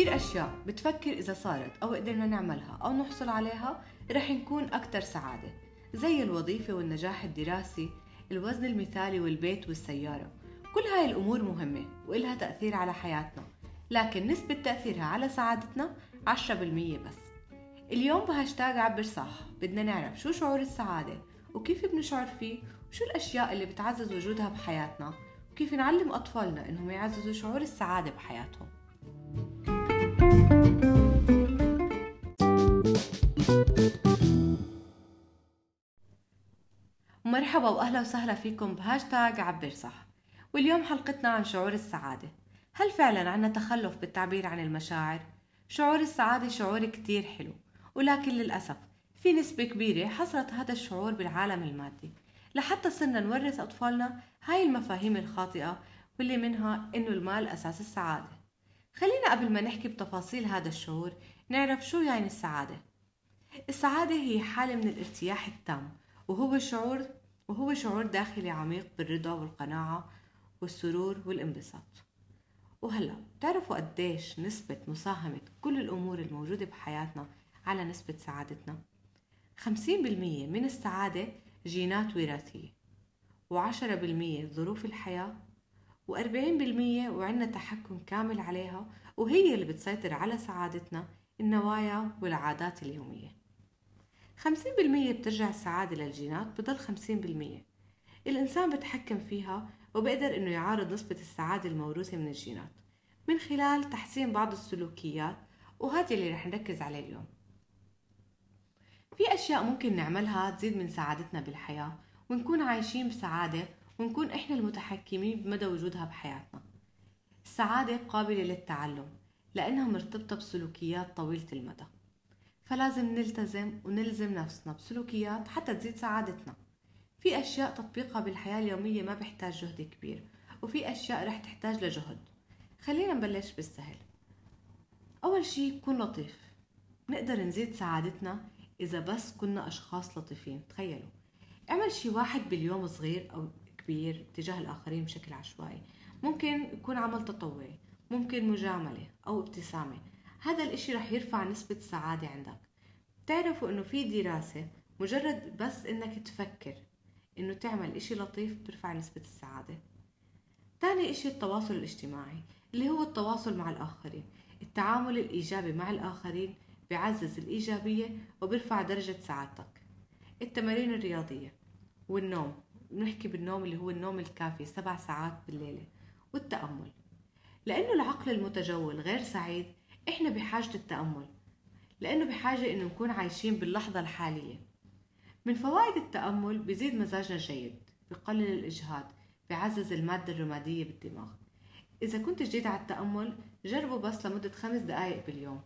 كتير أشياء بتفكر إذا صارت أو قدرنا نعملها أو نحصل عليها رح نكون أكتر سعادة زي الوظيفة والنجاح الدراسي الوزن المثالي والبيت والسيارة. كل هاي الأمور مهمة وإلها تأثير على حياتنا لكن نسبة تأثيرها على سعادتنا 10% بس. اليوم بهاشتاج عبر صح بدنا نعرف شو شعور السعادة وكيف بنشعر فيه وشو الأشياء اللي بتعزز وجودها بحياتنا وكيف نعلم أطفالنا إنهم يعززوا شعور السعادة بحياتهم. مرحبا وأهلا وسهلا فيكم بهاشتاج عبر صح. واليوم حلقتنا عن شعور السعادة. هل فعلا عنا تخلف بالتعبير عن المشاعر؟ شعور السعادة شعور كتير حلو ولكن للأسف في نسبة كبيرة حصلت هذا الشعور بالعالم المادي. لحتى صرنا نورث أطفالنا هاي المفاهيم الخاطئة واللي منها إنه المال أساس السعادة. خلينا قبل ما نحكي بتفاصيل هذا الشعور نعرف شو يعني السعادة السعادة هي حالة من الارتياح التام وهو شعور وهو شعور داخلي عميق بالرضا والقناعة والسرور والانبساط وهلا بتعرفوا قديش نسبة مساهمة كل الأمور الموجودة بحياتنا على نسبة سعادتنا؟ خمسين بالمية من السعادة جينات وراثية وعشرة بالمية ظروف الحياة وأربعين بالمية وعنا تحكم كامل عليها وهي اللي بتسيطر على سعادتنا النوايا والعادات اليومية. خمسين بالمية بترجع السعادة للجينات بضل خمسين بالمية. الإنسان بتحكم فيها وبقدر إنه يعارض نسبة السعادة الموروثة من الجينات. من خلال تحسين بعض السلوكيات وهذا اللي رح نركز عليه اليوم. في أشياء ممكن نعملها تزيد من سعادتنا بالحياة ونكون عايشين بسعادة ونكون إحنا المتحكمين بمدى وجودها بحياتنا. السعادة قابلة للتعلم لأنها مرتبطة بسلوكيات طويلة المدى. فلازم نلتزم ونلزم نفسنا بسلوكيات حتى تزيد سعادتنا. في أشياء تطبيقها بالحياة اليومية ما بيحتاج جهد كبير وفي أشياء رح تحتاج لجهد. خلينا نبلش بالسهل. أول شي كون لطيف. نقدر نزيد سعادتنا إذا بس كنا أشخاص لطيفين تخيلوا. اعمل شي واحد باليوم صغير أو كبير تجاه الآخرين بشكل عشوائي. ممكن يكون عمل تطوعي ممكن مجاملة أو ابتسامة. هذا الإشي رح يرفع نسبة السعادة عندك. بتعرفوا إنه في دراسة مجرد بس إنك تفكر إنه تعمل إشي لطيف بترفع نسبة السعادة. تاني إشي التواصل الاجتماعي اللي هو التواصل مع الآخرين. التعامل الإيجابي مع الآخرين بيعزز الإيجابية وبيرفع درجة سعادتك. التمارين الرياضية والنوم. بنحكي بالنوم اللي هو النوم الكافي سبع ساعات بالليلة والتأمل. لأنه العقل المتجول غير سعيد إحنا بحاجة التأمل. لأنه بحاجة إنه نكون عايشين باللحظة الحالية. من فوائد التأمل بيزيد مزاجنا الجيد بقلل الإجهاد بيعزز المادة الرمادية بالدماغ. إذا كنت جديد على التأمل جربه بس لمدة خمس دقايق باليوم.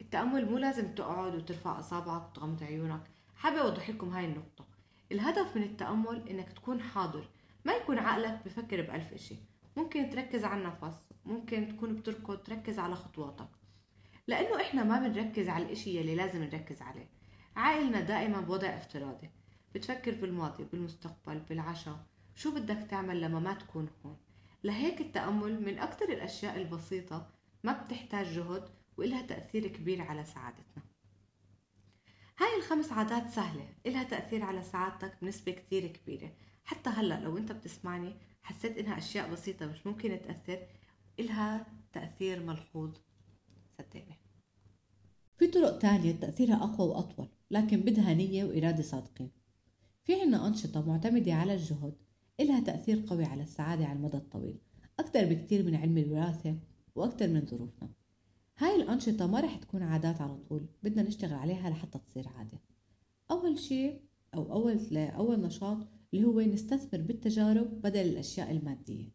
التأمل مو لازم تقعد وترفع أصابعك وتغمض عيونك. حابة أوضح لكم هاي النقطة. الهدف من التأمل إنك تكون حاضر ما يكون عقلك بفكر بألف إشي. ممكن تركز على النفس ممكن تكون بتركض تركز على خطواتك. لأنه إحنا ما بنركز على الإشي يلي لازم نركز عليه. عائلنا دائما بوضع افتراضي. بتفكر بالماضي بالمستقبل بالعشاء. شو بدك تعمل لما ما تكون هون؟ لهيك التأمل من أكثر الأشياء البسيطة ما بتحتاج جهد وإلها تأثير كبير على سعادتنا. هاي الخمس عادات سهلة إلها تأثير على سعادتك بنسبة كتير كبيرة. حتى هلأ لو أنت بتسمعني حسيت إنها أشياء بسيطة مش ممكن تأثر إلها تأثير ملحوظ. صدقني. في طرق تانية تأثيرها أقوى وأطول لكن بدها نية وإرادة صادقين في عنا أنشطة معتمدة على الجهد إلها تأثير قوي على السعادة على المدى الطويل. أكثر بكتير من علم الوراثة وأكثر من ظروفنا. هاي الأنشطة ما رح تكون عادات على طول بدنا نشتغل عليها لحتى تصير عادة. أول شيء أو أول أول نشاط اللي هو نستثمر بالتجارب بدل الأشياء المادية.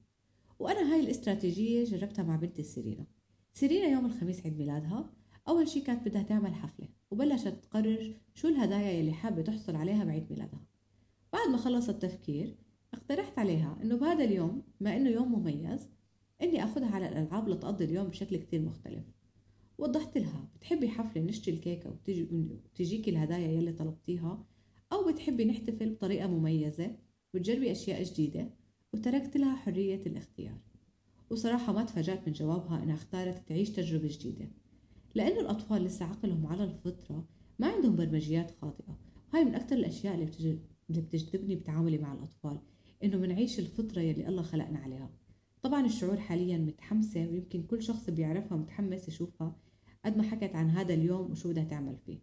وأنا هاي الاستراتيجية جربتها مع بنتي سيرينا. سيرينا يوم الخميس عيد ميلادها أول شي كانت بدها تعمل حفلة وبلشت تقرر شو الهدايا يلي حابة تحصل عليها بعيد ميلادها. بعد ما خلصت تفكير اقترحت عليها إنه بهذا اليوم ما إنه يوم مميز إني أخذها على الألعاب لتقضي اليوم بشكل كتير مختلف. وضحت لها بتحبي حفلة نشتري الكيكة وتجي وتجيكي الهدايا يلي طلبتيها؟ أو بتحبي نحتفل بطريقة مميزة وتجربي أشياء جديدة وتركت لها حرية الاختيار. وصراحة ما تفاجأت من جوابها إنها اختارت تعيش تجربة جديدة لأنه الأطفال لسه عقلهم على الفطرة ما عندهم برمجيات خاطئة. وهي من أكثر الأشياء اللي, بتج... اللي بتجذبني بتعاملي مع الأطفال إنه منعيش الفطرة يلي الله خلقنا عليها. طبعا الشعور حاليا متحمسة ويمكن كل شخص بيعرفها متحمس يشوفها قد ما حكت عن هذا اليوم وشو بدها تعمل فيه.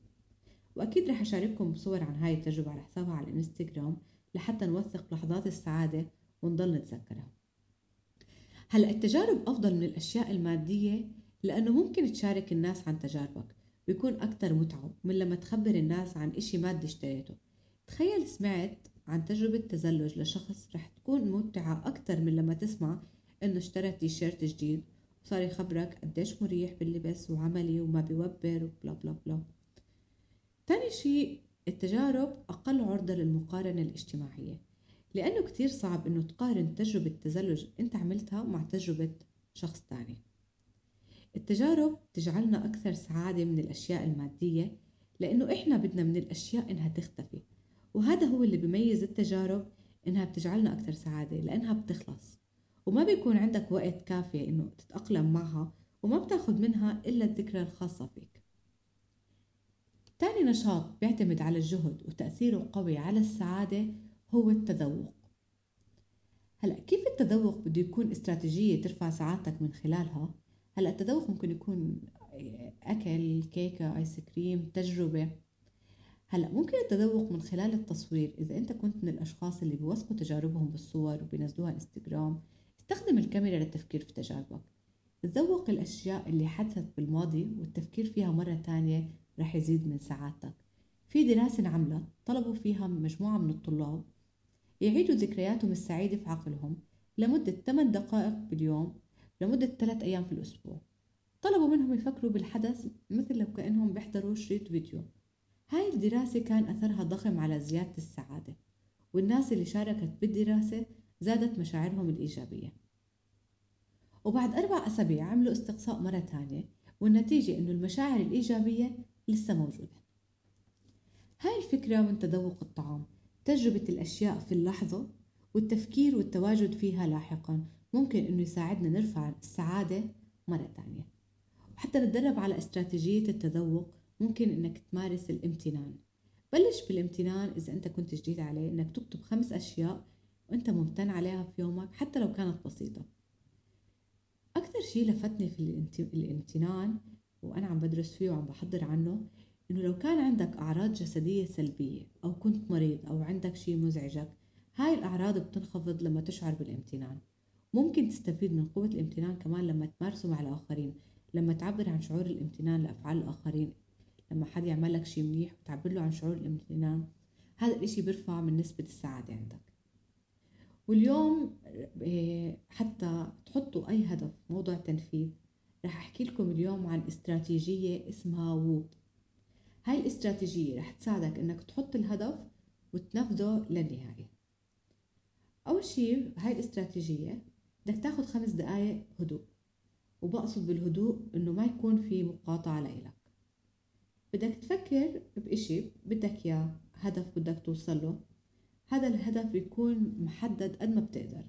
وأكيد رح أشارككم صور عن هاي التجربة على حسابها على الانستغرام لحتى نوثق لحظات السعادة ونضل نتذكرها. هلا التجارب أفضل من الأشياء المادية لأنه ممكن تشارك الناس عن تجاربك بيكون أكتر متعة من لما تخبر الناس عن إشي مادي اشتريته. تخيل سمعت عن تجربة تزلج لشخص رح تكون ممتعة أكتر من لما تسمع إنه اشترى تيشيرت جديد. وصار يخبرك قديش مريح باللبس وعملي وما بيوبر وبلا بلا بلا. تاني شيء التجارب أقل عرضة للمقارنة الاجتماعية لأنه كتير صعب إنه تقارن تجربة تزلج أنت عملتها مع تجربة شخص تاني. التجارب تجعلنا أكثر سعادة من الأشياء المادية لأنه إحنا بدنا من الأشياء إنها تختفي وهذا هو اللي بيميز التجارب إنها بتجعلنا أكثر سعادة لأنها بتخلص. وما بيكون عندك وقت كافي إنه تتأقلم معها وما بتاخد منها إلا الذكرى الخاصة فيك. تاني نشاط بيعتمد على الجهد وتأثيره قوي على السعادة هو التذوق. هلأ كيف التذوق بده يكون استراتيجية ترفع سعادتك من خلالها؟ هلأ التذوق ممكن يكون أكل كيكة آيس كريم تجربة. هلأ ممكن التذوق من خلال التصوير إذا أنت كنت من الأشخاص اللي بيوثقوا تجاربهم بالصور وبينزلوها إنستغرام. استخدم الكاميرا للتفكير في تجاربك. تذوق الأشياء اللي حدثت بالماضي والتفكير فيها مرة تانية رح يزيد من سعادتك. في دراسة انعملت طلبوا فيها مجموعة من الطلاب يعيدوا ذكرياتهم السعيدة في عقلهم لمدة 8 دقائق باليوم لمدة 3 أيام في الأسبوع. طلبوا منهم يفكروا بالحدث مثل لو كأنهم بيحضروا شريط فيديو. هاي الدراسة كان أثرها ضخم على زيادة السعادة والناس اللي شاركت بالدراسة زادت مشاعرهم الإيجابية. وبعد أربع أسابيع عملوا استقصاء مرة تانية والنتيجة إنه المشاعر الإيجابية لسه موجودة. هاي الفكرة من تذوق الطعام تجربة الأشياء في اللحظة والتفكير والتواجد فيها لاحقا. ممكن إنه يساعدنا نرفع السعادة مرة تانية وحتى نتدرب على استراتيجية التذوق ممكن إنك تمارس الامتنان. بلش بالامتنان إذا أنت كنت جديد عليه إنك تكتب خمس أشياء وأنت ممتن عليها في يومك حتى لو كانت بسيطة. أكثر شيء لفتني في الامتنان وأنا عم بدرس فيه وعم بحضر عنه إنه لو كان عندك أعراض جسدية سلبية أو كنت مريض أو عندك شيء مزعجك هاي الأعراض بتنخفض لما تشعر بالامتنان. ممكن تستفيد من قوة الامتنان كمان لما تمارسه مع الآخرين لما تعبر عن شعور الامتنان لأفعال الآخرين لما حد يعمل لك شيء منيح وتعبر له عن شعور الامتنان هذا الإشي بيرفع من نسبة السعادة عندك. واليوم آه، حتى تحطوا أي هدف موضوع تنفيذ رح أحكي لكم اليوم عن استراتيجية اسمها ووب. هاي الاستراتيجية رح تساعدك إنك تحط الهدف وتنفذه للنهاية. أول شيء هاي الاستراتيجية بدك تاخد خمس دقايق هدوء. وبقصد بالهدوء إنه ما يكون في مقاطعة لإلك. بدك تفكر بإشي بدك إياه هدف بدك توصله. هذا الهدف يكون محدد قد ما بتقدر.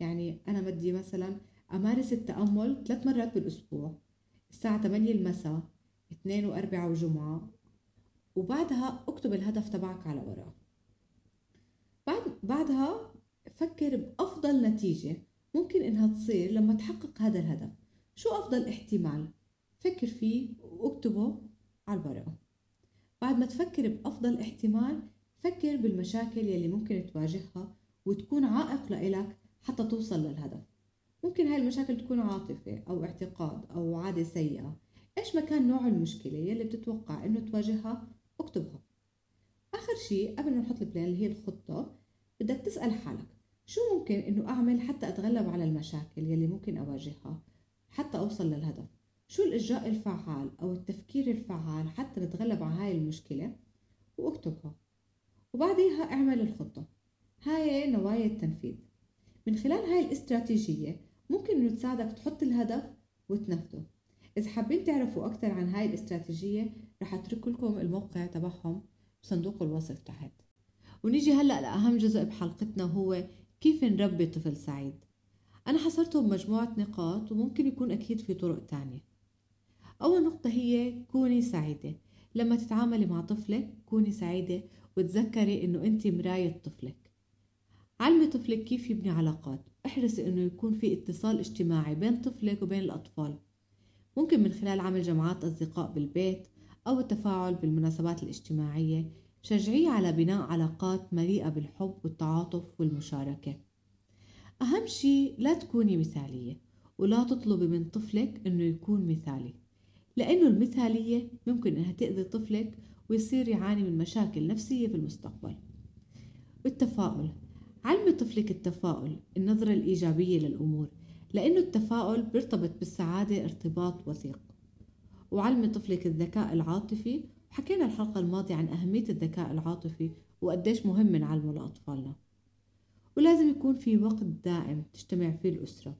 يعني أنا بدي مثلا أمارس التأمل ثلاث مرات بالأسبوع الساعة 8 المساء اثنين وأربعة وجمعة وبعدها أكتب الهدف تبعك على ورقة. بعد بعدها فكر بأفضل نتيجة ممكن إنها تصير لما تحقق هذا الهدف. شو أفضل احتمال؟ فكر فيه وأكتبه على الورقة. بعد ما تفكر بأفضل احتمال فكر بالمشاكل يلي ممكن تواجهها وتكون عائق لإلك حتى توصل للهدف. ممكن هاي المشاكل تكون عاطفة أو اعتقاد أو عادة سيئة. إيش ما كان نوع المشكلة يلي بتتوقع إنه تواجهها؟ اكتبها. آخر شيء قبل ما نحط البلان اللي هي الخطة بدك تسأل حالك شو ممكن إنه أعمل حتى أتغلب على المشاكل يلي ممكن أواجهها حتى أوصل للهدف؟ شو الإجراء الفعال أو التفكير الفعال حتى نتغلب على هاي المشكلة؟ واكتبها. وبعديها اعمل الخطة. هاي نوايا التنفيذ. من خلال هاي الاستراتيجية ممكن إنه تساعدك تحط الهدف وتنفذه. إذا حابين تعرفوا أكثر عن هاي الاستراتيجية رح أترك لكم الموقع تبعهم بصندوق الوصف تحت. ونيجي هلأ لأهم جزء بحلقتنا هو كيف نربي طفل سعيد. أنا حصرته بمجموعة نقاط وممكن يكون أكيد في طرق تانية. أول نقطة هي كوني سعيدة. لما تتعاملي مع طفلك كوني سعيدة وتذكري إنه أنت مراية طفلك. علمي طفلك كيف يبني علاقات؟ احرصي إنه يكون في اتصال اجتماعي بين طفلك وبين الأطفال. ممكن من خلال عمل جماعات أصدقاء بالبيت أو التفاعل بالمناسبات الاجتماعية. شجعيه على بناء علاقات مليئة بالحب والتعاطف والمشاركة. أهم شيء لا تكوني مثالية ولا تطلبي من طفلك إنه يكون مثالي لأنه المثالية ممكن إنها تأذي طفلك ويصير يعاني من مشاكل نفسية في المستقبل. والتفاؤل علمي طفلك التفاؤل النظرة الإيجابية للأمور لأنه التفاؤل بيرتبط بالسعادة ارتباط وثيق. وعلمي طفلك الذكاء العاطفي حكينا الحلقة الماضية عن أهمية الذكاء العاطفي وقديش مهم نعلمه لأطفالنا. ولازم يكون في وقت دائم تجتمع فيه الأسرة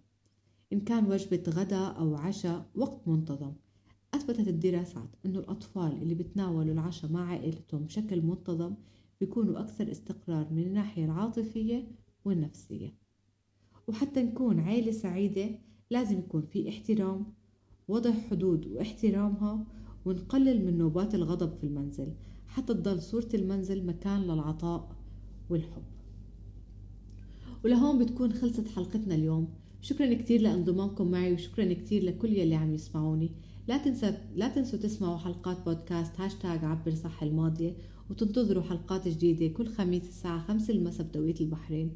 إن كان وجبة غداء أو عشاء وقت منتظم. أثبتت الدراسات أنه الأطفال اللي بتناولوا العشاء مع عائلتهم بشكل منتظم بيكونوا أكثر استقرار من الناحية العاطفية والنفسية. وحتى نكون عائلة سعيدة لازم يكون في احترام وضع حدود واحترامها ونقلل من نوبات الغضب في المنزل حتى تضل صورة المنزل مكان للعطاء والحب. ولهون بتكون خلصت حلقتنا اليوم. شكرا كتير لانضمامكم معي وشكرا كتير لكل يلي عم يسمعوني. لا تنسى لا تنسوا تسمعوا حلقات بودكاست هاشتاج عبر صح الماضية وتنتظروا حلقات جديدة كل خميس الساعة خمسة المساء بتوقيت البحرين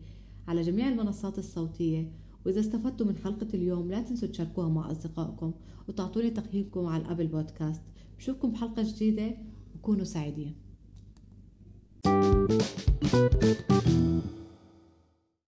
على جميع المنصات الصوتية. وإذا استفدتوا من حلقة اليوم لا تنسوا تشاركوها مع أصدقائكم وتعطوني تقييمكم على الأبل بودكاست. بشوفكم بحلقة جديدة وكونوا سعيدين. thank you